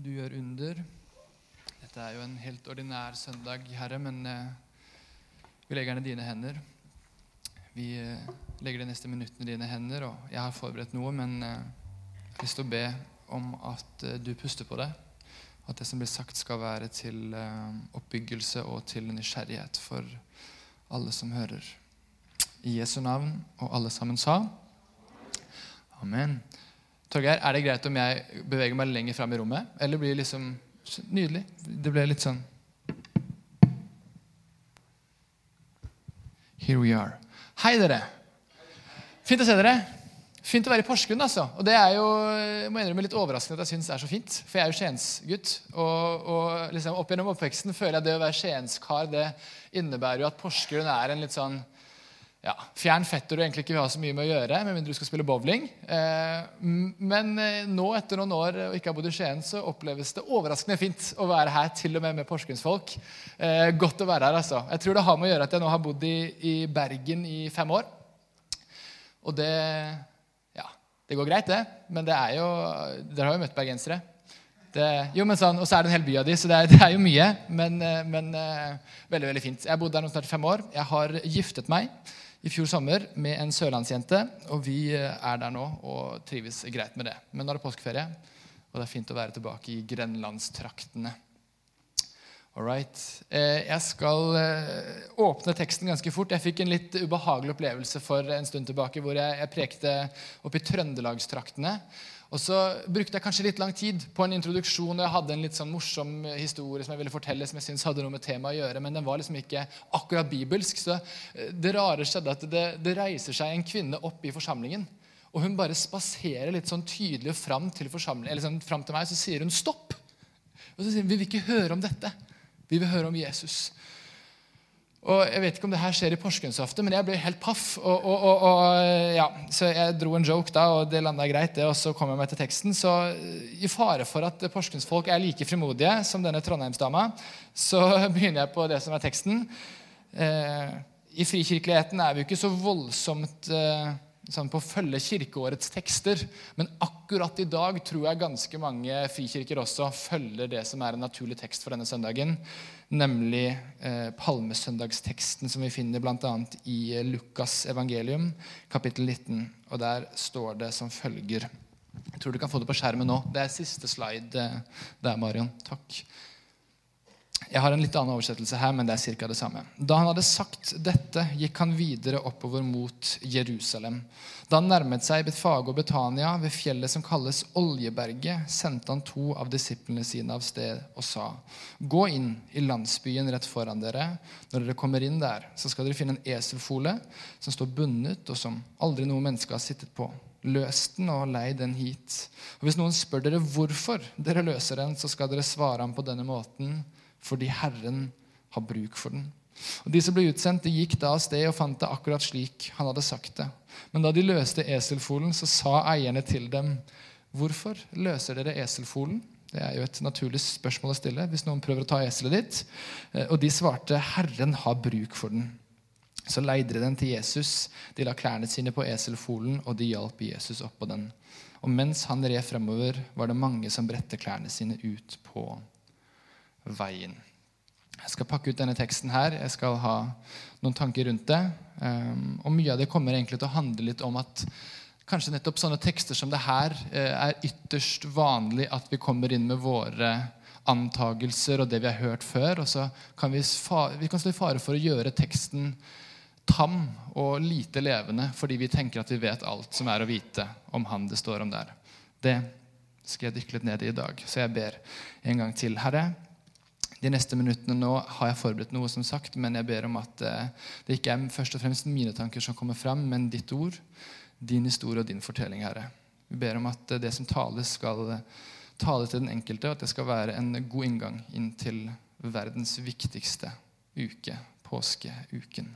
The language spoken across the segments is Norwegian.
du gjør under. Dette er jo en helt ordinær søndag, Herre, men eh, vi legger den i dine hender. Vi eh, legger de neste minuttene i dine hender, og jeg har forberedt noe, men eh, jeg har lyst til å be om at du puster på det. At det som blir sagt, skal være til oppbyggelse og til nysgjerrighet for alle som hører. I Jesu navn, og alle sammen sa Amen. Torgeir, er det greit om jeg beveger meg lenger fram i rommet? Eller blir det liksom Nydelig. Det ble litt sånn Here we are. Hei, dere. Fint å se dere. Fint å være i Porsgrunn. altså. Og det er jo jeg må innrømme litt overraskende at jeg syns er så fint. For jeg er jo Skiensgutt. Og, og liksom opp gjennom oppveksten føler jeg det å være skienskar det innebærer jo at Porsgrunn er en litt sånn ja, fjern fetter du egentlig ikke vil ha så mye med å gjøre, med mindre du skal spille bowling. Eh, men eh, nå, etter noen år og ikke har bodd i Skien, så oppleves det overraskende fint å være her, til og med med porsgrunnsfolk. Eh, godt å være her, altså. Jeg tror det har med å gjøre at jeg nå har bodd i, i Bergen i fem år. Og det Ja, det går greit, det. Men det er jo Dere har jo møtt bergensere. Det, jo, men sånn, Og så er det en hel by av de, så det er, det er jo mye. Men, eh, men veldig veldig fint. Jeg har bodd der nå snart fem år. Jeg har giftet meg i fjor sommer med en sørlandsjente. Og vi eh, er der nå og trives greit med det. Men nå er det påskeferie, og det er fint å være tilbake i grenlandstraktene. All right. Eh, jeg skal eh, åpne teksten ganske fort. Jeg fikk en litt ubehagelig opplevelse for en stund tilbake hvor jeg prekte oppe i trøndelagstraktene. Og så brukte jeg kanskje litt lang tid på en introduksjon, og jeg hadde en litt sånn morsom historie som jeg ville fortelle, som jeg synes hadde noe med temaet å gjøre, men den var liksom ikke akkurat bibelsk. Så eh, det rare skjedde at det, det reiser seg en kvinne opp i forsamlingen. Og hun bare spaserer litt sånn tydelig fram til, eller sånn, fram til meg, så sier hun 'stopp'. Og så sier hun 'vi vil ikke høre om dette'. Vi vil høre om Jesus. Og Jeg vet ikke om det her skjer i Porsgrunnsaften, men jeg ble helt paff. Og, og, og, ja, Så jeg dro en joke da, og det landa greit. det, Og så kom jeg meg til teksten. Så i fare for at porsgrunnsfolk er like frimodige som denne trondheimsdama, så begynner jeg på det som er teksten. Eh, I frikirkeligheten er vi jo ikke så voldsomt eh, på å følge kirkeårets tekster. Men akkurat i dag tror jeg ganske mange frikirker også følger det som er en naturlig tekst for denne søndagen, nemlig eh, palmesøndagsteksten som vi finner bl.a. i Lukas evangelium, kapittel 19. Og der står det som følger Jeg tror du kan få det på skjermen nå. Det er siste slide eh, der, Marion. Takk. Jeg har en litt annen oversettelse her, men det er ca. det samme. Da han hadde sagt dette, gikk han videre oppover mot Jerusalem. Da han nærmet seg Betfage og Betania, ved fjellet som kalles Oljeberget, sendte han to av disiplene sine av sted og sa.: Gå inn i landsbyen rett foran dere. Når dere kommer inn der, så skal dere finne en eselfole som står bundet, og som aldri noe menneske har sittet på. Løs den og lei den hit. Og Hvis noen spør dere hvorfor dere løser den, så skal dere svare ham på denne måten fordi Herren har bruk for den. Og De som ble utsendt, de gikk da av sted og fant det akkurat slik han hadde sagt det. Men da de løste eselfolen, så sa eierne til dem, 'Hvorfor løser dere eselfolen?' Det er jo et naturlig spørsmål å stille hvis noen prøver å ta eselet ditt. Eh, og de svarte, 'Herren har bruk for den'. Så leide de den til Jesus. De la klærne sine på eselfolen, og de hjalp Jesus opp på den. Og mens han red fremover, var det mange som bredte klærne sine ut på veien. Jeg skal pakke ut denne teksten her. Jeg skal ha noen tanker rundt det. Um, og mye av det kommer egentlig til å handle litt om at kanskje nettopp sånne tekster som det her uh, er ytterst vanlig at vi kommer inn med våre antagelser og det vi har hørt før. Og så kan vi, vi kan stå i fare for å gjøre teksten tam og lite levende fordi vi tenker at vi vet alt som er å vite om han det står om der. Det skal jeg dykke litt ned i i dag. Så jeg ber en gang til. Herre, de neste minuttene nå har jeg forberedt noe, som sagt, men jeg ber om at eh, det ikke er først og fremst mine tanker som kommer fram, men ditt ord, din historie og din fortelling, Herre. Vi ber om at eh, det som tales, skal eh, tale til den enkelte, og at det skal være en god inngang inn til verdens viktigste uke, påskeuken.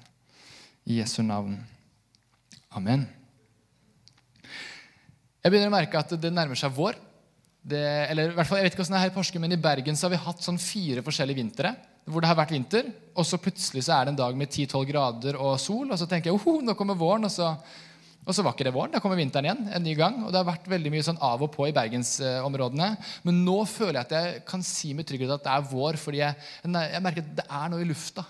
I Jesu navn. Amen. Jeg begynner å merke at det nærmer seg vår. Det, eller i hvert fall, jeg vet ikke hvordan det er her i Porsgrunn, men i Bergen så har vi hatt sånn fire forskjellige vintre hvor det har vært vinter. Og så plutselig så er det en dag med 10-12 grader og sol, og så tenker jeg oh, nå kommer våren. Og så Og så var ikke det våren. Da kommer vinteren igjen. en ny gang, og Det har vært veldig mye sånn av og på i bergensområdene. Men nå føler jeg at jeg kan si med trygghet at det er vår, fordi jeg, jeg merker at det er noe i lufta.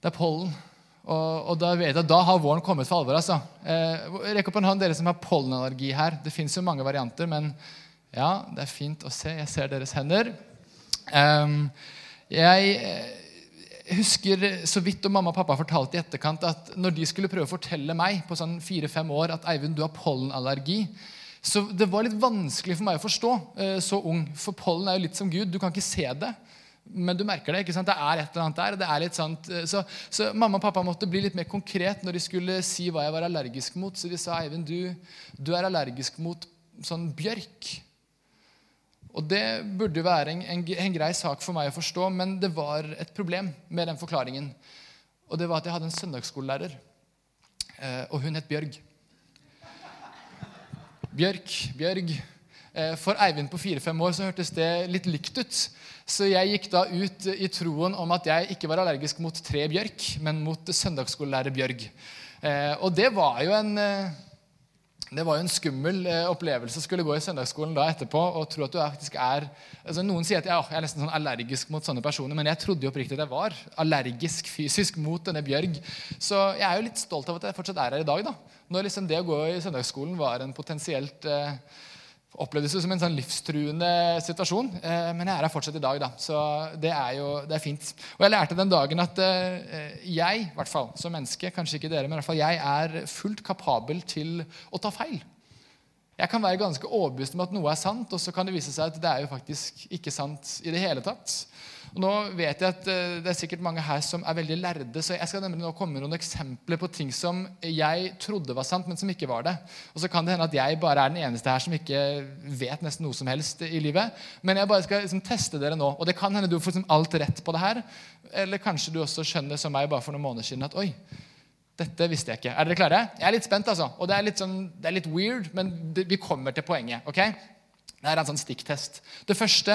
Det er pollen. Og, og, da vet jeg da har våren kommet for alvor. altså. Eh, Rekk opp en hånd, dere som har pollenallergi her. Det fins jo mange varianter, men ja, det er fint å se. Jeg ser deres hender. Jeg jeg husker så vidt om mamma og pappa fortalte i etterkant at når de skulle prøve å fortelle meg på sånn fire-fem år at Eivind, du har pollenallergi, så det var litt vanskelig for meg å forstå eh, så ung. For pollen er jo litt som Gud. Du kan ikke se det, men du merker det. ikke sant? Det er et eller annet der. det er litt sant. Eh, så, så, mamma og pappa måtte bli litt mer konkret når de skulle si hva jeg var allergisk mot. Så de sa Eivind, du, du er allergisk mot sånn bjørk. Og Det burde være en, en, en, grei sak for meg å forstå, men det var et problem med den forklaringen. Og det var at jeg hadde en søndagsskolelærer, eh, og hun het Bjørg. Bjørk, Bjørg. Eh, for Eivind på fire-fem år så hørtes det litt likt ut. Så jeg gikk da ut i troen om at jeg ikke var allergisk mot tre bjørk, men mot søndagsskolelærer Bjørg. Eh, og det var jo en det var jo en skummel eh, opplevelse å skulle gå i søndagsskolen da etterpå og tro at du faktisk er altså Noen sier at ja, jeg er nesten sånn allergisk mot sånne personer, men jeg trodde jo oppriktig at jeg var allergisk fysisk mot denne Bjørg. Så jeg er jo litt stolt av at jeg fortsatt er her i dag. da. Når liksom det å gå i søndagsskolen var en potensielt eh, opplevdes det som en sånn livstruende situasjon. Eh, men jeg er her fortsatt i dag, da. Så det er jo det er fint. Og jeg lærte den dagen at eh, jeg, i hvert fall som menneske, kanskje ikke dere, men i hvert fall jeg er fullt kapabel til å ta feil. Jeg kan være ganske overbevist om at noe er sant, og så kan det vise seg at det er jo faktisk ikke sant i det hele tatt. Og nå vet jeg at eh, Det er sikkert mange her som er veldig lærde, så jeg skal nemlig nå komme med noen eksempler på ting som jeg trodde var sant, men som ikke var det. Og så kan det hende at jeg bare er den eneste her som ikke vet nesten noe som helst i livet. Men jeg bare skal liksom teste dere nå. Og det kan hende du får liksom alt rett på det her. Eller kanskje du også skjønner som meg bare for noen måneder siden at oi, dette visste jeg ikke. Er dere klare? Jeg er litt spent, altså. Og det er litt, sånn, det er litt weird, men vi kommer til poenget. ok? Det er en sånn stikktest. Det første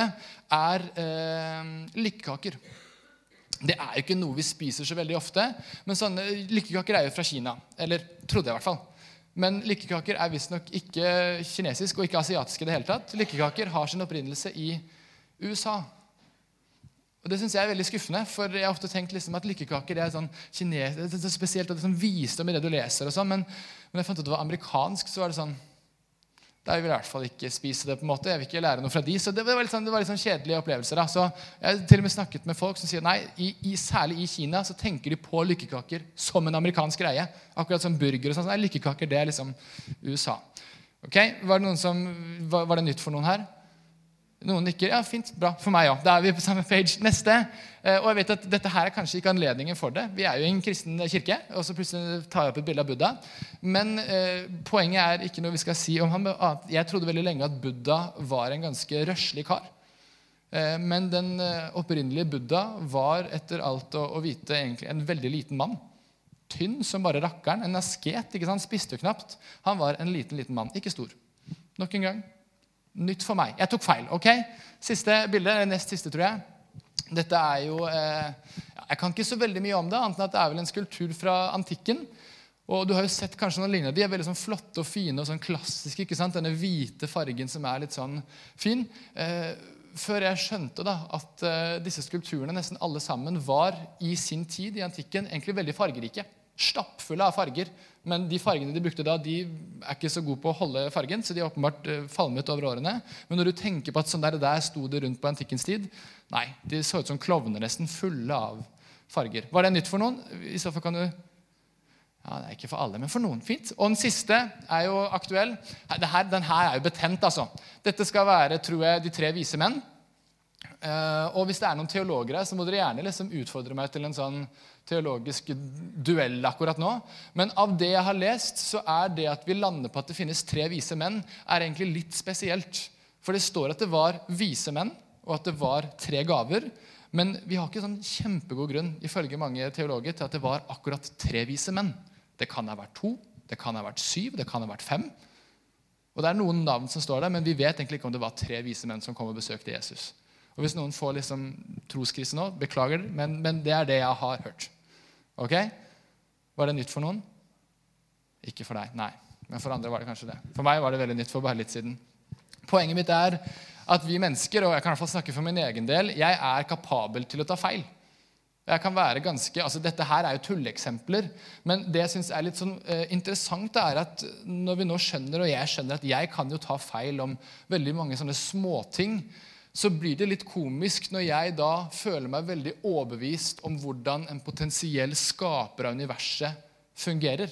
er eh, lykkekaker. Det er jo ikke noe vi spiser så veldig ofte. Men sånne lykkekaker er jo fra Kina. Eller trodde jeg i hvert fall. Men lykkekaker er visstnok ikke kinesisk og ikke asiatisk i det hele tatt. Lykkekaker har sin opprinnelse i USA. Og Det synes jeg er veldig skuffende, for jeg har ofte tenkt liksom at lykkekaker er sånn kines, det er spesielt at det er sånn visdom i det du leser. og sånn, men, når jeg fant ut at det var amerikansk, så var det sånn da vil jeg i hvert fall ikke spise det. på en måte. Jeg vil ikke lære noe fra de, så Det var litt sånn, det var litt sånn kjedelige opplevelser. da. Så Jeg har til og med snakket med folk som sier nei, i, i, særlig i Kina så tenker de på lykkekaker som en amerikansk greie. Akkurat som burger. og sånn. Nei, Lykkekaker det er liksom USA. Ok, Var det, som, var, var det nytt for noen her? Noen nikker. Ja, fint. Bra. For meg òg. Da er vi på samme page. Neste. Eh, og jeg vet at Dette her er kanskje ikke anledningen for det. Vi er jo i en kristen kirke. og så plutselig tar jeg opp et bilde av Buddha. Men eh, poenget er ikke noe vi skal si om ham. Jeg trodde veldig lenge at Buddha var en ganske røslig kar. Eh, men den eh, opprinnelige Buddha var etter alt å, å, vite egentlig en veldig liten mann. Tynn som bare rakkeren. En asket. ikke sant? Spiste knapt. Han var en liten, liten mann. Ikke stor. Nok en gang nytt for meg. Jeg tok feil. ok? Siste bilde, eller nest siste, tror jeg. Dette er jo eh, Jeg kan ikke så veldig mye om det, annet enn at det er vel en skulptur fra antikken. Og du har jo sett kanskje noen lignende. De er veldig sånn flotte og fine og sånn klassiske. ikke sant? Denne hvite fargen som er litt sånn fin. Eh, før jeg skjønte da, at eh, disse skulpturene nesten alle sammen var i sin tid i antikken egentlig veldig fargerike stappfulle av farger. Men de fargene de brukte da, de er ikke så gode på å holde fargen. så de har åpenbart eh, falmet over årene. Men når du tenker på at sånn der, der sto det rundt på antikkens tid Nei, de så ut som klovner nesten fulle av farger. Var det nytt for noen? I så fall kan du ja, Det er ikke for alle, men for noen. Fint. Og den siste er jo aktuell. Den her er jo betent, altså. Dette skal være, tror jeg, de tre vise menn. Uh, og hvis det er noen teologer her, så må dere gjerne liksom utfordre meg til en sånn teologisk duell akkurat nå. Men av det jeg har lest, så er det at vi lander på at det finnes tre vise menn, er egentlig litt spesielt. For det står at det var vise menn, og at det var tre gaver. Men vi har ikke sånn kjempegod grunn ifølge mange teologer, til at det var akkurat tre vise menn. Det kan ha vært to, det kan ha vært syv, det kan ha vært fem. Og det er noen navn som står der, men vi vet egentlig ikke om det var tre vise menn som kom og besøkte Jesus. Og Hvis noen får liksom troskrise nå, beklager, men, men det er det jeg har hørt. Ok? Var det nytt for noen? Ikke for deg, nei. Men for andre var det kanskje det. For meg var det veldig nytt for bare litt siden. Poenget mitt er at vi mennesker, og jeg kan i hvert fall snakke for min egen del, jeg er kapabel til å ta feil. Jeg kan være ganske, altså Dette her er jo tulleeksempler, men det jeg synes er litt sånn eh, interessant, er at når vi nå skjønner, og jeg skjønner at jeg kan jo ta feil om veldig mange sånne småting, så blir det litt komisk når jeg da føler meg veldig overbevist om hvordan en potensiell skaper av universet fungerer.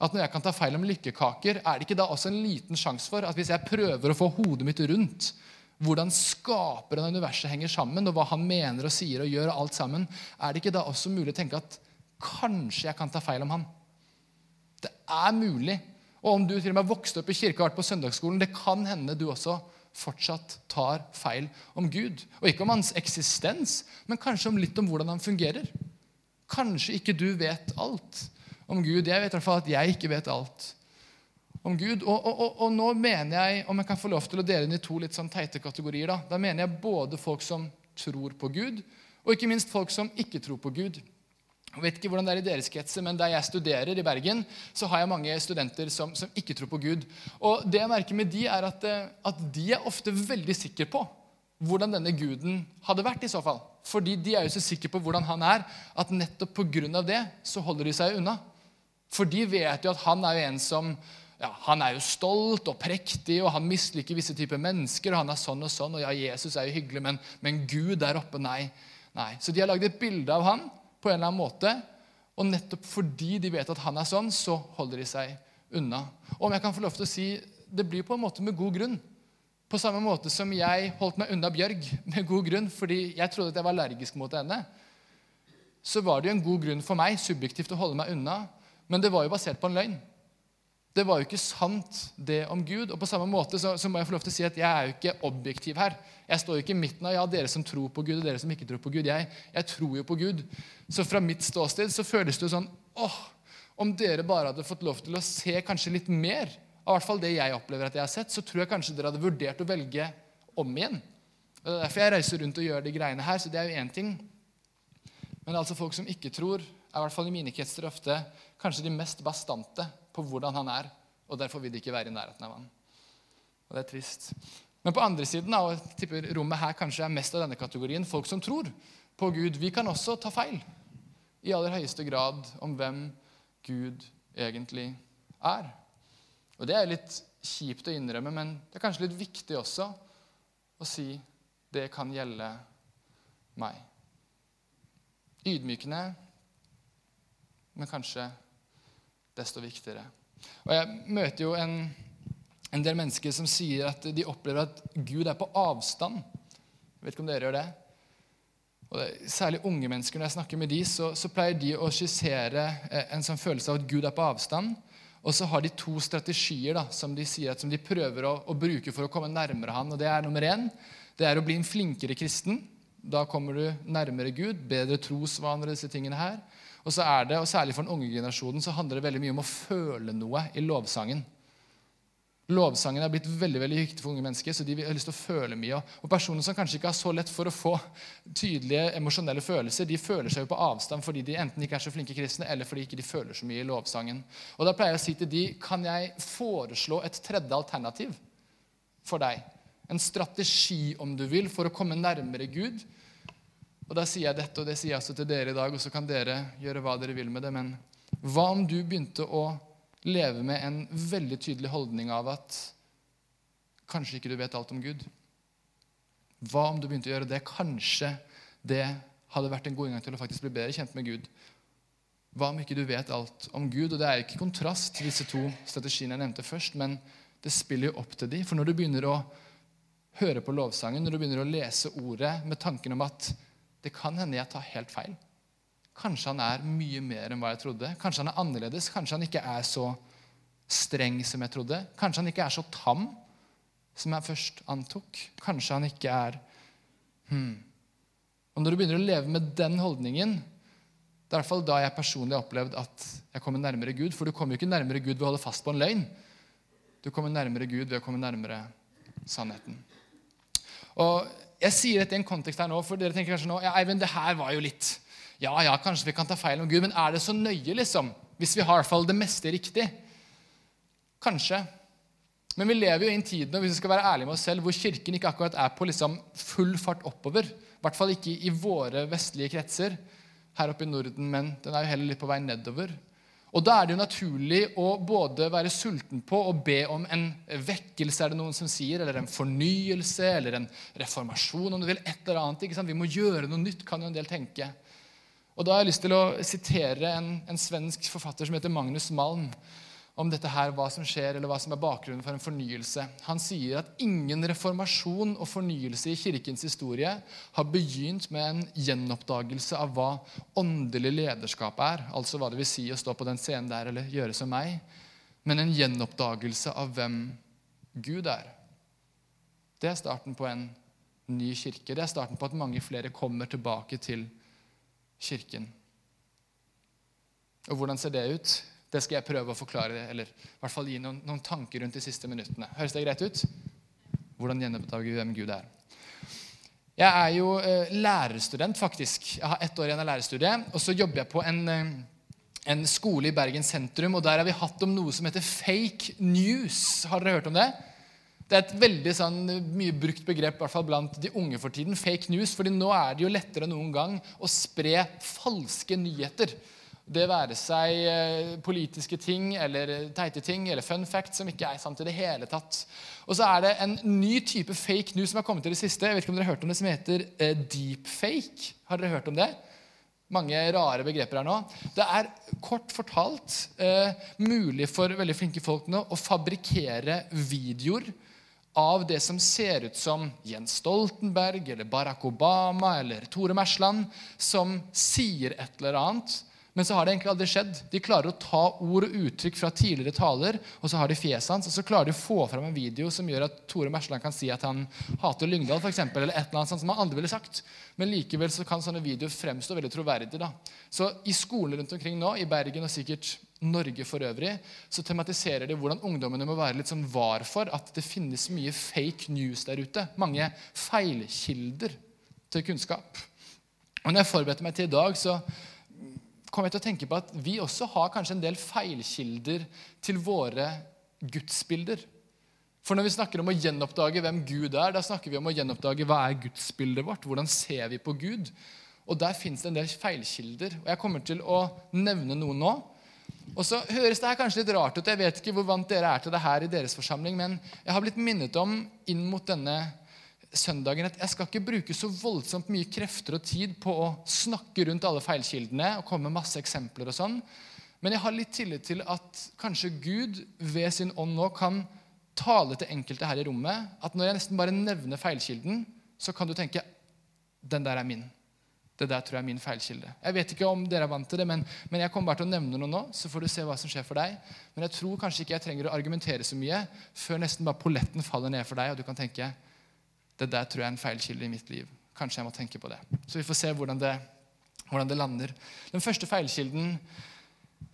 At når jeg kan ta feil om lykkekaker, er det ikke da også en liten sjanse for at hvis jeg prøver å få hodet mitt rundt hvordan skaperen av universet henger sammen, og hva han mener og sier og gjør, og alt sammen, er det ikke da også mulig å tenke at kanskje jeg kan ta feil om han? Det er mulig. Og om du til og med vokste opp i kirka og vært på søndagsskolen, det kan hende du også fortsatt tar feil om Gud. Og ikke om hans eksistens, men kanskje om litt om hvordan han fungerer. Kanskje ikke du vet alt om Gud. Jeg vet i hvert fall at jeg ikke vet alt om Gud. Og, og, og, og, nå mener jeg, om jeg kan få lov til å dele inn i to litt sånn teite kategorier, da, da mener jeg både folk som tror på Gud, og ikke minst folk som ikke tror på Gud. Jeg vet ikke hvordan det er i deres kretser, men Der jeg studerer i Bergen, så har jeg mange studenter som, som ikke tror på Gud. Og det jeg merker med de, er at, eh, at de er ofte veldig sikre på hvordan denne guden hadde vært. i så fall. Fordi de er jo så sikre på hvordan han er, at nettopp pga. det så holder de seg unna. For de vet jo at han er jo en som ja, han er jo stolt og prektig, og han misliker visse typer mennesker. og han er sånn og sånn, og ja, Jesus er jo hyggelig, men, men Gud der oppe, nei. nei. Så de har lagd et bilde av han på en eller annen måte. Og nettopp fordi de vet at han er sånn, så holder de seg unna. Og om jeg kan få lov til å si, Det blir på en måte med god grunn. På samme måte som jeg holdt meg unna Bjørg med god grunn fordi jeg trodde at jeg var allergisk mot henne, så var det jo en god grunn for meg subjektivt å holde meg unna. Men det var jo basert på en løgn. Det var jo ikke sant, det om Gud. Og på samme måte så, så, må jeg få lov til å si at jeg er jo ikke objektiv her. Jeg står jo ikke i midten av ja, dere som tror på Gud, og dere som ikke tror på Gud. Jeg, jeg tror jo på Gud. Så fra mitt ståsted så føles det jo sånn åh, Om dere bare hadde fått lov til å se kanskje litt mer av hvert fall det jeg opplever at jeg har sett, så tror jeg kanskje dere hadde vurdert å velge om igjen. Og Det er derfor jeg reiser rundt og gjør de greiene her. så det er jo én ting. Men altså folk som ikke tror, er i hvert fall i mine kretser ofte kanskje de mest bastante på hvordan han er, og derfor vil de ikke være i nærheten av han. Og det er trist. Men på andre siden, og jeg tipper rommet her kanskje er mest av denne kategorien, folk som tror på Gud, vi kan også ta feil i aller høyeste grad om hvem Gud egentlig er. Og det er litt kjipt å innrømme, men det er kanskje litt viktig også å si det kan gjelde meg. Ydmykende, men kanskje desto viktigere. Og Jeg møter jo en, en, del mennesker som sier at de opplever at Gud er på avstand. Jeg vet ikke om dere gjør det? Og det, Særlig unge mennesker. Når jeg snakker med de, så, så pleier de å skissere eh, en sånn følelse av at Gud er på avstand. Og så har de to strategier da, som de sier at som de prøver å, å bruke for å komme nærmere han. Og det er nummer én det er å bli en flinkere kristen. Da kommer du nærmere Gud. Bedre trosvaner og disse tingene her. Og så er det, og Særlig for den unge generasjonen så handler det veldig mye om å føle noe i lovsangen. Lovsangen er blitt veldig veldig viktig for unge mennesker, så de har lyst til å føle mye. Og personer som kanskje ikke har så lett for å få tydelige emosjonelle følelser, de føler seg jo på avstand fordi de enten ikke er så flinke kristne, eller fordi ikke de føler så mye i lovsangen. Og Da pleier jeg å si til de, kan jeg foreslå et tredje alternativ for deg? En strategi, om du vil, for å komme nærmere Gud og Da sier jeg dette, og det sier jeg også til dere i dag, og så kan dere gjøre hva dere vil med det. Men hva om du begynte å leve med en veldig tydelig holdning av at kanskje ikke du vet alt om Gud? Hva om du begynte å gjøre det? Kanskje det hadde vært en god inngang til å faktisk bli bedre kjent med Gud. Hva om ikke du vet alt om Gud? Og Det er ikke kontrast til disse to strategiene jeg nevnte først, men det spiller jo opp til de. For når du begynner å høre på lovsangen, når du begynner å lese ordet med tanken om at det kan hende jeg tar helt feil. Kanskje han er mye mer enn hva jeg trodde. Kanskje han er annerledes. Kanskje han ikke er så streng som jeg trodde. Kanskje han ikke er så tam som jeg først antok. Kanskje han ikke er hmm. Og Når du begynner å leve med den holdningen, det er i hvert fall da jeg personlig har opplevd at jeg kommer nærmere Gud. For du kommer jo ikke nærmere Gud ved å holde fast på en løgn. Du kommer nærmere Gud ved å komme nærmere sannheten. Og jeg sier dette i en kontekst her nå, for dere tenker kanskje nå ja, Eivind, det her var jo litt Ja, ja, kanskje vi kan ta feil om Gud, men er det så nøye, liksom? Hvis vi har i hvert fall det meste riktig? Kanskje. Men vi lever jo i en tid nå, hvis vi skal være ærlige med oss selv, hvor Kirken ikke akkurat er på liksom full fart oppover. I hvert fall ikke i våre vestlige kretser her oppe i Norden, men den er jo heller litt på vei nedover. Og Da er det jo naturlig å både være sulten på og be om en vekkelse, er det noen som sier, eller en fornyelse, eller en reformasjon, om du vil. et eller annet, ikke sant? Vi må gjøre noe nytt, kan jo en del tenke. Og Da har jeg lyst til å sitere en, en svensk forfatter som heter Magnus Malm om dette her, hva som skjer, eller hva som er bakgrunnen for en fornyelse. Han sier at ingen reformasjon og fornyelse i kirkens historie har begynt med en gjenoppdagelse av hva åndelig lederskap er, altså hva det vil si å stå på den scenen der eller gjøre som meg, men en gjenoppdagelse av hvem Gud er. Det er starten på en ny kirke. Det er starten på at mange flere kommer tilbake til kirken. Og hvordan ser det ut? Det skal jeg prøve å forklare, eller i hvert fall gi noen, noen tanker rundt de siste minuttene. Høres det greit ut? Hvordan gjenoppdager vi hvem Gud er? Jeg er jo eh, lærerstudent, faktisk. Jeg har ett år igjen av lærerstudiet. Og så jobber jeg på en, eh, en, skole i Bergen sentrum, og der har vi hatt om noe som heter fake news. Har dere hørt om det? Det er et veldig sånn, mye brukt begrep hvert fall blant de unge for tiden. Fake news, fordi nå er det jo lettere enn noen gang å spre falske nyheter. Det være seg eh, politiske ting eller teite ting eller fun fact som ikke er sant i det hele tatt. Og så er det en ny type fake news som har kommet til det siste. Jeg vet ikke om dere har hørt om det, som heter eh, deepfake. Har dere hørt om det? Mange rare begreper her nå. Det er kort fortalt eh, mulig for veldig flinke folk nå å fabrikkere videoer av det som ser ut som Jens Stoltenberg eller Barack Obama eller Tore Mersland, som sier et eller annet men så har det egentlig aldri skjedd. De klarer å ta ord og uttrykk fra tidligere taler, og så har de fjeset hans, og så klarer de å få fram en video som gjør at Tore Mersland kan si at han hater Lyngdal, eksempel, eller et eller annet sånt som han aldri ville sagt. Men likevel så kan sånne videoer fremstå veldig troverdige. da. Så i skolene rundt omkring nå, i Bergen og sikkert Norge for øvrig, så tematiserer de hvordan ungdommene må være litt sånn var for at det finnes mye fake news der ute. Mange feilkilder til kunnskap. Og når jeg forberedte meg til i dag, så kom jeg til å tenke på at vi også har kanskje en del feilkilder til våre gudsbilder. For når vi snakker om å gjenoppdage hvem Gud er, da snakker vi om å gjenoppdage hva er gudsbildet vårt. Hvordan ser vi på Gud? Og der fins det en del feilkilder. Og jeg kommer til å nevne noen nå. Og så høres det her kanskje litt rart ut. Jeg vet ikke hvor vant dere er til det her i deres forsamling, men jeg har blitt minnet om inn mot denne søndagen at jeg skal ikke bruke så voldsomt mye krefter og tid på å snakke rundt alle feilkildene og komme med masse eksempler og sånn. Men jeg har litt tillit til at kanskje Gud ved sin ånd nå kan tale til enkelte her i rommet. At når jeg nesten bare nevner feilkilden, så kan du tenke den der er min. Det der tror jeg er min feilkilde. Jeg vet ikke om dere er vant til det, men, men, jeg kommer bare til å nevne noe nå, så får du se hva som skjer for deg. Men jeg tror kanskje ikke jeg trenger å argumentere så mye før nesten bare polletten faller ned for deg, og du kan tenke det der tror jeg er en feilkilde i mitt liv. Kanskje jeg må tenke på det. Så vi får se hvordan det, hvordan det lander. Den første feilkilden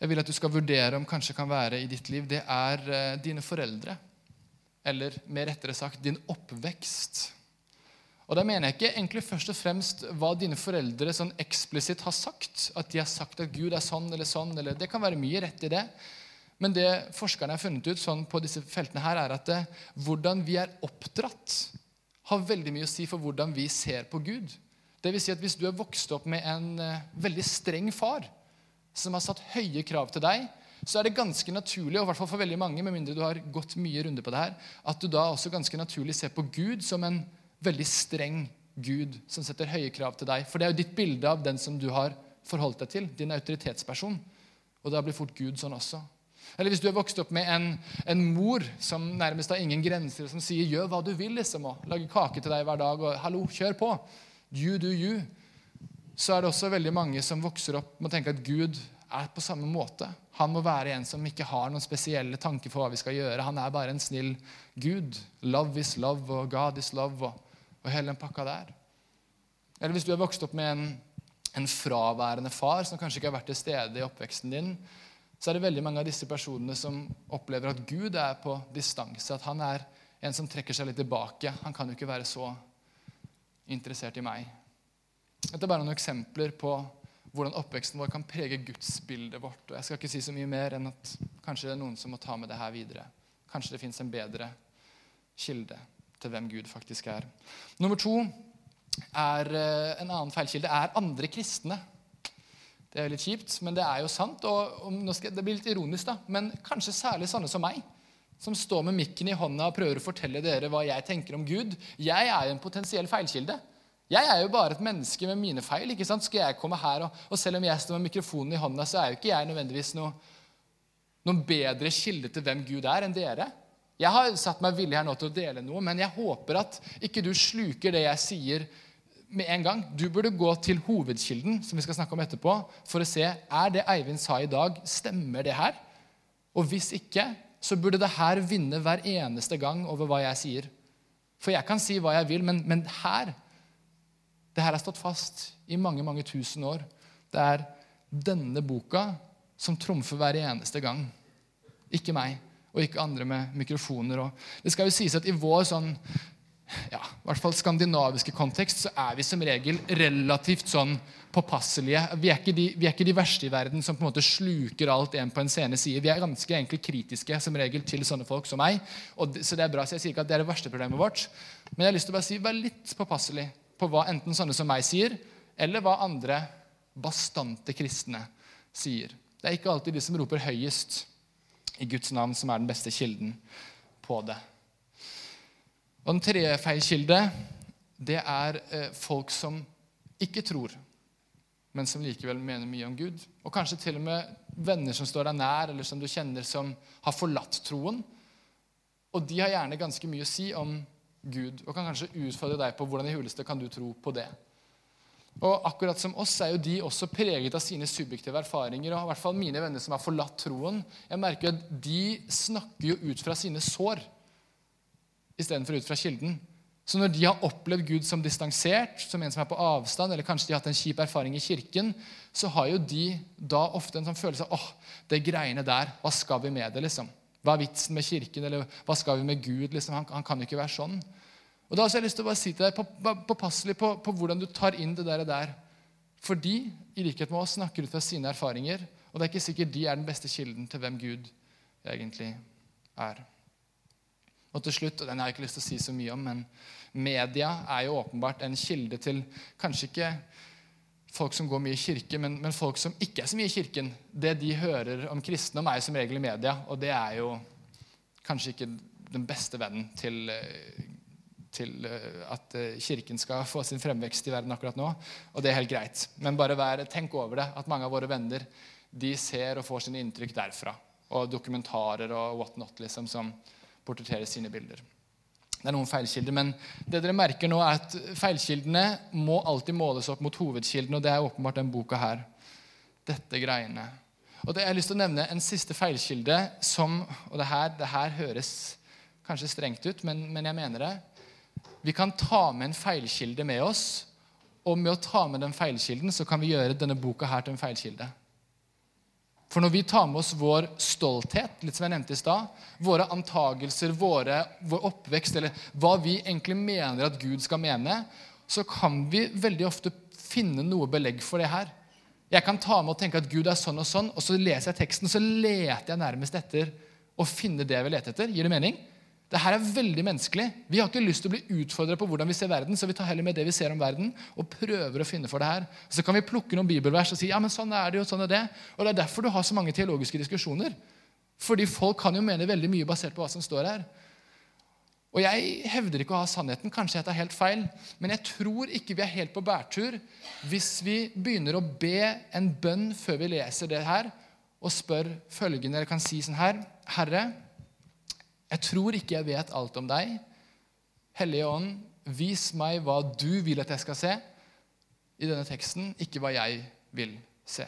jeg vil at du skal vurdere om kanskje kan være i ditt liv, det er eh, dine foreldre. Eller mer rettere sagt din oppvekst. Og Da mener jeg ikke egentlig først og fremst hva dine foreldre sånn eksplisitt har sagt. At de har sagt at Gud er sånn eller sånn. eller Det kan være mye rett i det. Men det forskerne har funnet ut sånn på disse feltene her, er at det, hvordan vi er oppdratt, har veldig mye å si for hvordan vi ser på Gud. Det vil si at Hvis du er vokst opp med en uh, veldig streng far som har satt høye krav til deg, så er det ganske naturlig og i hvert fall for veldig mange, med mindre du har gått mye runde på det her, at du da også ganske naturlig ser på Gud som en veldig streng Gud som setter høye krav til deg. For det er jo ditt bilde av den som du har forholdt deg til, din autoritetsperson. Og da blir fort Gud sånn også. Eller hvis du er vokst opp med en, en, mor som nærmest har ingen grenser, som sier 'gjør hva du vil', liksom, og lager kake til deg hver dag og 'hallo, kjør på', you do you, så er det også veldig mange som vokser opp med å tenke at Gud er på samme måte. Han må være en som ikke har noen spesielle tanker for hva vi skal gjøre. Han er bare en snill Gud. Love is love, og God is love, og, og hele den pakka der. Eller hvis du er vokst opp med en, en fraværende far som kanskje ikke har vært til stede i oppveksten din, så er det veldig mange av disse personene som opplever at Gud er på distanse. At han er en som trekker seg litt tilbake. Han kan jo ikke være så interessert i meg. Dette er bare noen eksempler på hvordan oppveksten vår kan prege gudsbildet vårt. Og Jeg skal ikke si så mye mer enn at kanskje det er noen som må ta med det her videre. Kanskje det fins en bedre kilde til hvem Gud faktisk er. Nummer to er eh, en annen feilkilde er andre kristne. Det er litt kjipt, men det er jo sant. og, og skal, Det blir litt ironisk, da, men kanskje særlig sånne som meg, som står med mikken i hånda og prøver å fortelle dere hva jeg tenker om Gud. Jeg er jo en potensiell feilkilde. Jeg er jo bare et menneske med mine feil. ikke sant? Skal jeg komme her, og, og selv om jeg står med mikrofonen i hånda, så er jo ikke jeg nødvendigvis noe, noen bedre kilde til hvem Gud er, enn dere. Jeg har satt meg villig her nå til å dele noe, men jeg håper at ikke du sluker det jeg sier, med en gang. Du burde gå til hovedkilden, som vi skal snakke om etterpå, for å se er det Eivind sa i dag, stemmer det her. Og hvis ikke, så burde det her vinne hver eneste gang over hva jeg sier. For jeg kan si hva jeg vil, men, men her Det her har stått fast i mange, mange tusen år. Det er denne boka som trumfer hver eneste gang. Ikke meg, og ikke andre med mikrofoner. Og det skal jo sies at i vår sånn ja, i hvert fall skandinaviske kontekst, så er vi som regel relativt sånn påpasselige. Vi er, de, vi er, ikke de, verste i verden som på en måte sluker alt en på en scene sier. Vi er ganske egentlig kritiske som regel til sånne folk som meg. Det, så det er bra, så jeg sier ikke at det er det verste problemet vårt. Men jeg har lyst til å bare si, vær litt påpasselig på hva enten sånne som meg sier, eller hva andre bastante kristne sier. Det er ikke alltid de som roper høyest i Guds navn, som er den beste kilden på det. Og Den tredje feilkilde det er eh, folk som ikke tror, men som likevel mener mye om Gud. Og kanskje til og med venner som står deg nær, eller som du kjenner som har forlatt troen. Og de har gjerne ganske mye å si om Gud og kan kanskje utfordre deg på hvordan i huleste kan du tro på det. Og akkurat som oss er jo de også preget av sine subjektive erfaringer. og i hvert fall mine venner som har forlatt troen, jeg merker at De snakker jo ut fra sine sår istedenfor ut fra kilden. Så når de har opplevd Gud som distansert, som en som er på avstand, eller kanskje de har hatt en kjip erfaring i kirken, så har jo de da ofte en sånn følelse av åh, det greiene der, hva skal vi med det? liksom? Hva er vitsen med kirken, eller hva skal vi med Gud? liksom? Han, han kan jo ikke være sånn. Og da har jeg lyst til å bare si til deg, Påpasselig på, på, på, hvordan du tar inn det der. der. For de, i likhet med oss, snakker ut fra sine erfaringer. Og det er ikke sikkert de er den beste kilden til hvem Gud egentlig er. Og til slutt, og den har jeg ikke lyst til å si så mye om, men media er jo åpenbart en kilde til kanskje ikke folk som går mye i kirke, men, men, folk som ikke er så mye i kirken. Det de hører om kristne, om er jo som regel i media, og det er jo kanskje ikke den beste vennen til, til at kirken skal få sin fremvekst i verden akkurat nå. Og det er helt greit. Men bare vær, tenk over det, at mange av våre venner de ser og får sine inntrykk derfra. Og dokumentarer og whatnot liksom, som, portrettere sine bilder. Det er noen feilkilder, men det dere merker nå er at feilkildene må alltid måles opp mot hovedkilden, og det er åpenbart den boka her. Dette greiene. Og det, Jeg har lyst til å nevne en siste feilkilde som Og det her, det her høres kanskje strengt ut, men, men jeg mener det. Vi kan ta med en feilkilde med oss, og med å ta med den feilkilden så kan vi gjøre denne boka her til en feilkilde. For når vi tar med oss vår stolthet, litt som jeg nevnte i stad, våre antagelser, våre, vår oppvekst, eller hva vi egentlig mener at Gud skal mene, så kan vi veldig ofte finne noe belegg for det her. Jeg kan ta med og tenke at Gud er sånn og sånn, og så leser jeg teksten, så leter jeg nærmest etter å finne det jeg vil lete etter. Gir det mening? Det her er veldig menneskelig. Vi har ikke lyst til å bli utfordret på hvordan vi ser verden, så vi tar heller med det vi ser om verden, og prøver å finne for det her. Så kan vi plukke noen bibelvers og si ja, men sånn er det jo, sånn er det. Og Det er derfor du har så mange teologiske diskusjoner. Fordi folk kan jo mene veldig mye basert på hva som står her. Og Jeg hevder ikke å ha sannheten, kanskje jeg tar helt feil, men jeg tror ikke vi er helt på bærtur hvis vi begynner å be en bønn før vi leser det her, og spør følgende, eller kan si sånn her Herre, jeg tror ikke jeg vet alt om deg. Hellige Ånd, vis meg hva du vil at jeg skal se i denne teksten, ikke hva jeg vil se.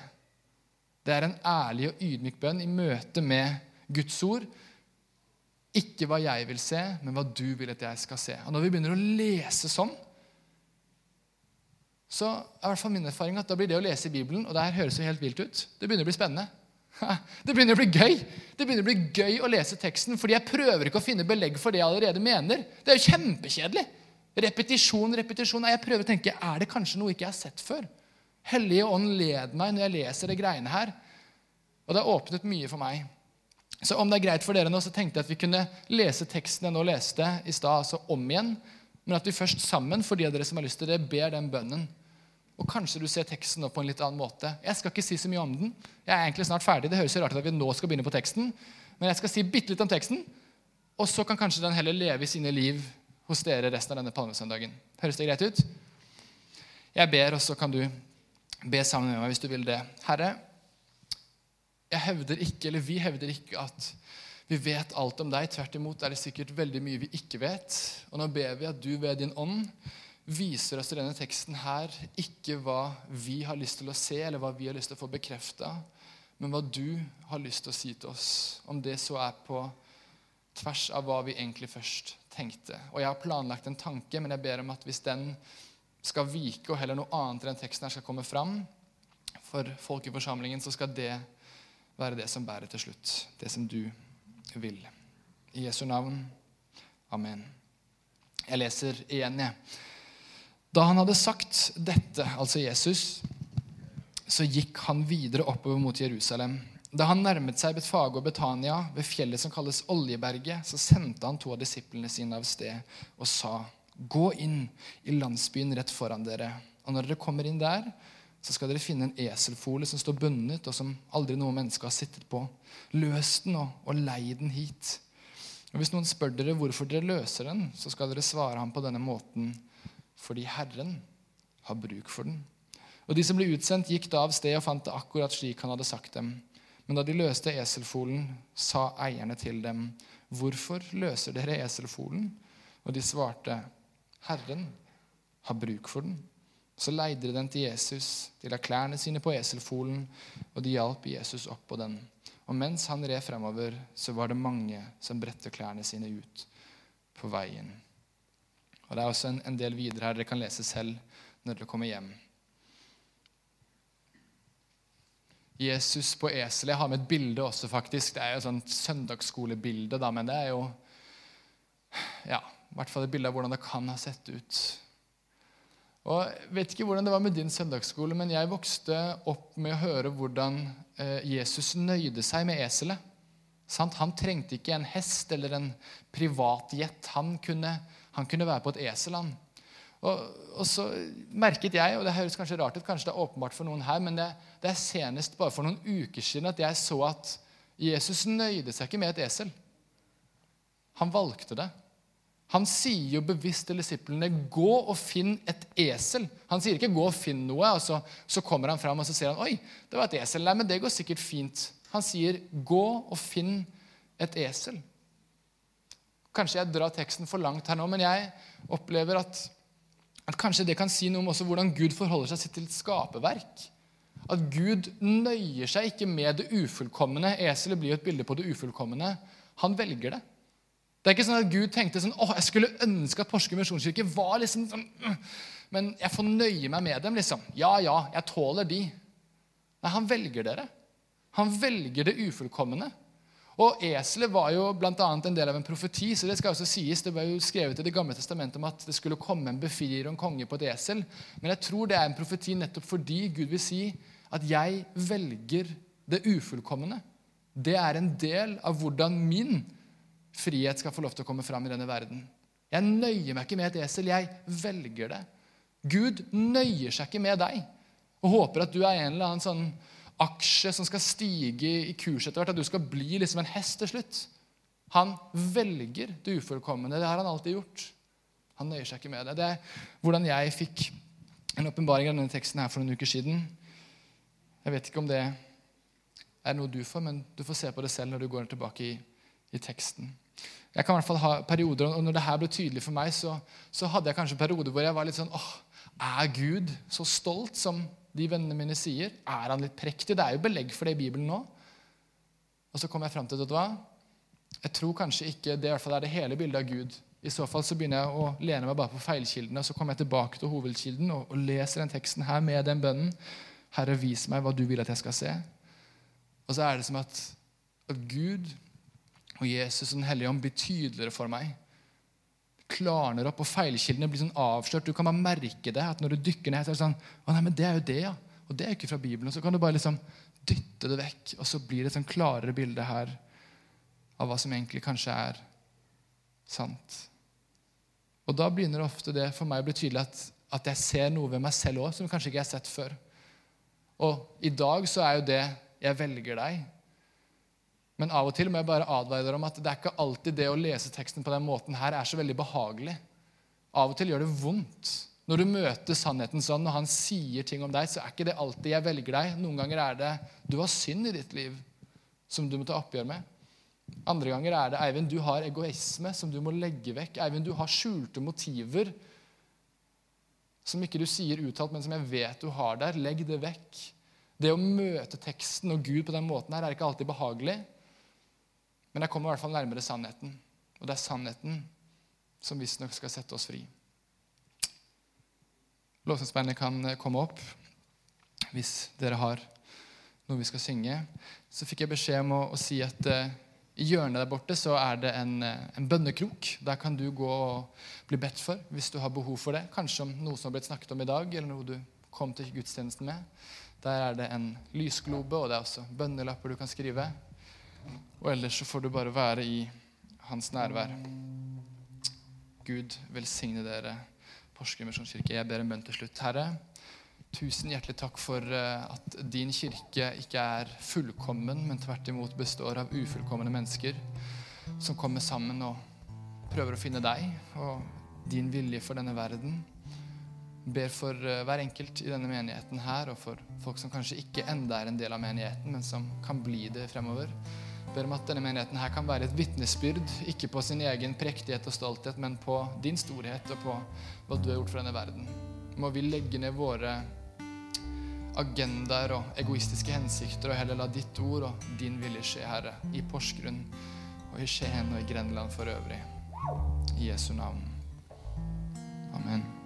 Det er en ærlig og ydmyk bønn i møte med Guds ord. Ikke hva jeg vil se, men hva du vil at jeg skal se. Og Når vi begynner å lese sånn, så er i hvert fall min erfaring at da blir det å lese i Bibelen og det her høres jo helt vilt ut, det begynner å bli spennende. Det begynner å bli gøy Det begynner å bli gøy å lese teksten, fordi jeg prøver ikke å finne belegg for det jeg allerede mener. Det er jo kjempekjedelig. Repetisjon, repetisjon. Jeg prøver å tenke er det kanskje noe ikke jeg har sett før. Hellige ånd, led meg når jeg leser det greiene her. Og det har åpnet mye for meg. Så om det er greit for dere nå, så tenkte jeg at vi kunne lese teksten jeg nå leste i stad, altså om igjen. Men at vi først sammen, for de av dere som har lyst til det, ber den bønnen. Og kanskje du ser teksten nå på en litt annen måte. Jeg skal ikke si så mye om den. Jeg er egentlig snart ferdig. Det høres jo rart ut at vi nå skal begynne på teksten. Men jeg skal si bitte litt om teksten, og så kan kanskje den heller leve i sine liv hos dere resten av denne palmesøndagen. Høres det greit ut? Jeg ber, og så kan du be sammen med meg hvis du vil det. Herre, jeg hevder ikke, eller vi hevder ikke at vi vet alt om deg. Tvert imot er det sikkert veldig mye vi ikke vet. Og nå ber vi at du ved din ånd viser oss i denne teksten her ikke hva vi har lyst til å se, eller hva vi har lyst til å få bekrefta, men hva du har lyst til å si til oss. Om det så er på tvers av hva vi egentlig først tenkte. Og jeg har planlagt en tanke, men jeg ber om at hvis den skal vike, og heller noe annet enn teksten her skal komme fram for folk i forsamlingen, så skal det være det som bærer til slutt. Det som du vil. I Jesu navn. Amen. Jeg leser igjen, jeg. Da han hadde sagt dette, altså Jesus, så gikk han videre oppover mot Jerusalem. Da han nærmet seg Betfage og Betania, ved fjellet som kalles Oljeberget, så sendte han to av disiplene sine av sted og sa, Gå inn i landsbyen rett foran dere, og når dere kommer inn der, så skal dere finne en eselfole som står bundet, og som aldri noe menneske har sittet på. Løs den og, og lei den hit. Og Hvis noen spør dere hvorfor dere løser den, så skal dere svare ham på denne måten fordi Herren har bruk for den. Og De som ble utsendt, gikk da av sted og fant det akkurat slik han hadde sagt dem. Men da de løste eselfolen, sa eierne til dem, 'Hvorfor løser dere eselfolen?' Og de svarte, 'Herren har bruk for den.' Så leide de den til Jesus. De la klærne sine på eselfolen, og de hjalp Jesus opp på den. Og mens han red fremover, så var det mange som bredte klærne sine ut på veien. Og Det er også en, en del videre her dere kan lese selv når dere kommer hjem. Jesus på esel. Jeg har med et bilde også, faktisk. Det er jo et sånt søndagsskolebilde, da, men det er jo ja, i hvert fall et bilde av hvordan det kan ha sett ut. Og jeg vet ikke hvordan det var med din søndagsskole, men jeg vokste opp med å høre hvordan eh, Jesus nøyde seg med eselet. Han trengte ikke en hest eller en privatjet. Han kunne, han kunne være på et esel. han. Og, og, så merket jeg, og det høres kanskje rart ut, kanskje det er åpenbart for noen her, men det, det er senest bare for noen uker siden at jeg så at Jesus nøyde seg ikke med et esel. Han valgte det. Han sier jo bevisst til disiplene 'gå og finn et esel'. Han sier ikke 'gå og finn noe', og så, så kommer han fram og så sier han, 'oi, det var et esel'. Nei, men det går sikkert fint. Han sier 'gå og finn et esel'. Kanskje jeg drar teksten for langt her nå, men jeg opplever at at kanskje det kan si noe om også hvordan Gud forholder seg til et skaperverk. At Gud nøyer seg ikke med det ufullkomne. Eselet blir jo et bilde på det ufullkomne. Han velger det. Det er ikke sånn at Gud tenkte sånn, åh, jeg skulle ønske at Porsgrunn misjonskirke var liksom sånn «Øh, Men jeg får nøye meg med dem. liksom. Ja, ja, jeg tåler de. Nei, han velger dere. Han velger det ufullkomne. Og Eselet var jo bl.a. en del av en profeti. så Det skal også sies, det var jo skrevet i Det gamle testamentet om at det skulle komme en befrier og en konge på et esel. Men jeg tror det er en profeti nettopp fordi Gud vil si at jeg velger det ufullkomne. Det er en del av hvordan min frihet skal få lov til å komme fram i denne verden. Jeg nøyer meg ikke med et esel. Jeg velger det. Gud nøyer seg ikke med deg og håper at du er en eller annen sånn aksje som skal stige i kurs etter hvert, at du skal bli liksom en hest til slutt. Han velger det ufullkomne. Det har han alltid gjort. Han nøyer seg ikke med det. Det er hvordan jeg fikk en åpenbaring av denne teksten her for noen uker siden. Jeg vet ikke om det er noe du får, men du får se på det selv når du går tilbake i, i teksten. Jeg kan i hvert fall ha perioder, og Når det her ble tydelig for meg, så, så hadde jeg kanskje perioder hvor jeg var litt sånn åh, Er Gud så stolt som de vennene mine sier. Er han litt prektig? Det er jo belegg for det i Bibelen nå. Og så kom jeg fram til vet du hva? Jeg tror kanskje ikke det i hvert fall er det hele bildet av Gud. I så fall så begynner jeg å lene meg bare på feilkildene. og Så kommer jeg tilbake til hovedkilden og, og leser den teksten her med den bønnen. Herre, vis meg hva du vil at jeg skal se. Og så er det som at, at Gud og Jesus og Den hellige ånd blir tydeligere for meg klarner opp, og feilkildene blir sånn avslørt. Du kan bare merke det. at Når du dykker ned, så er det sånn Å nei, men det er jo det, ja. Og det er jo ikke fra Bibelen. Og så kan du bare liksom dytte det vekk, og så blir det et sånn klarere bilde her av hva som egentlig kanskje er sant. Og da begynner ofte det for meg å bli tydelig at, at jeg ser noe ved meg selv òg som kanskje ikke jeg har sett før. Og i dag så er jo det 'jeg velger deg'. Men av og til må jeg bare advare dere om at det er ikke alltid det å lese teksten på den måten her er så veldig behagelig. Av og til gjør det vondt. Når du møter sannheten sånn, når han sier ting om deg, så er ikke det alltid 'jeg velger deg'. Noen ganger er det 'du har synd i ditt liv' som du må ta oppgjør med. Andre ganger er det 'Eivind, du har egoisme som du må legge vekk'. 'Eivind, du har skjulte motiver som ikke du sier uttalt, men som jeg vet du har der. Legg det vekk'. Det å møte teksten og Gud på den måten her er ikke alltid behagelig. Men jeg kommer i hvert fall nærmere sannheten. Og det er sannheten som visstnok skal sette oss fri. Lovsangsbandet kan eh, komme opp hvis dere har noe vi skal synge. Så fikk jeg beskjed om å, å si at uh, i hjørnet der borte så er det en, uh, en, bønnekrok. Der kan du gå og bli bedt for hvis du har behov for det. Kanskje om noe som har blitt snakket om i dag, eller noe du kom til gudstjenesten med. Der er det en lysglobe, og det er også bønnelapper du kan skrive. Og ellers så får du bare være i hans nærvær. Gud velsigne dere. Porsgrunn misjonskirke. Jeg ber en bønn til slutt. Herre, tusen hjertelig takk for eh, at din kirke ikke er fullkommen, men tvert imot består av ufullkomne mennesker som kommer sammen og prøver å finne deg og din vilje for denne verden. Ber for eh, hver enkelt i denne menigheten her, og for folk som kanskje ikke enda er en del av menigheten, men som kan bli det fremover ber om at denne menigheten her kan være et vitnesbyrd, ikke på sin egen prektighet og stolthet, men på din storhet og på hva du har gjort for denne verden. Må vi legge ned våre agendaer og egoistiske hensikter og heller la ditt ord og din vilje skje, Herre, i Porsgrunn og i Skien og i Grenland for øvrig. I Jesu navn. Amen.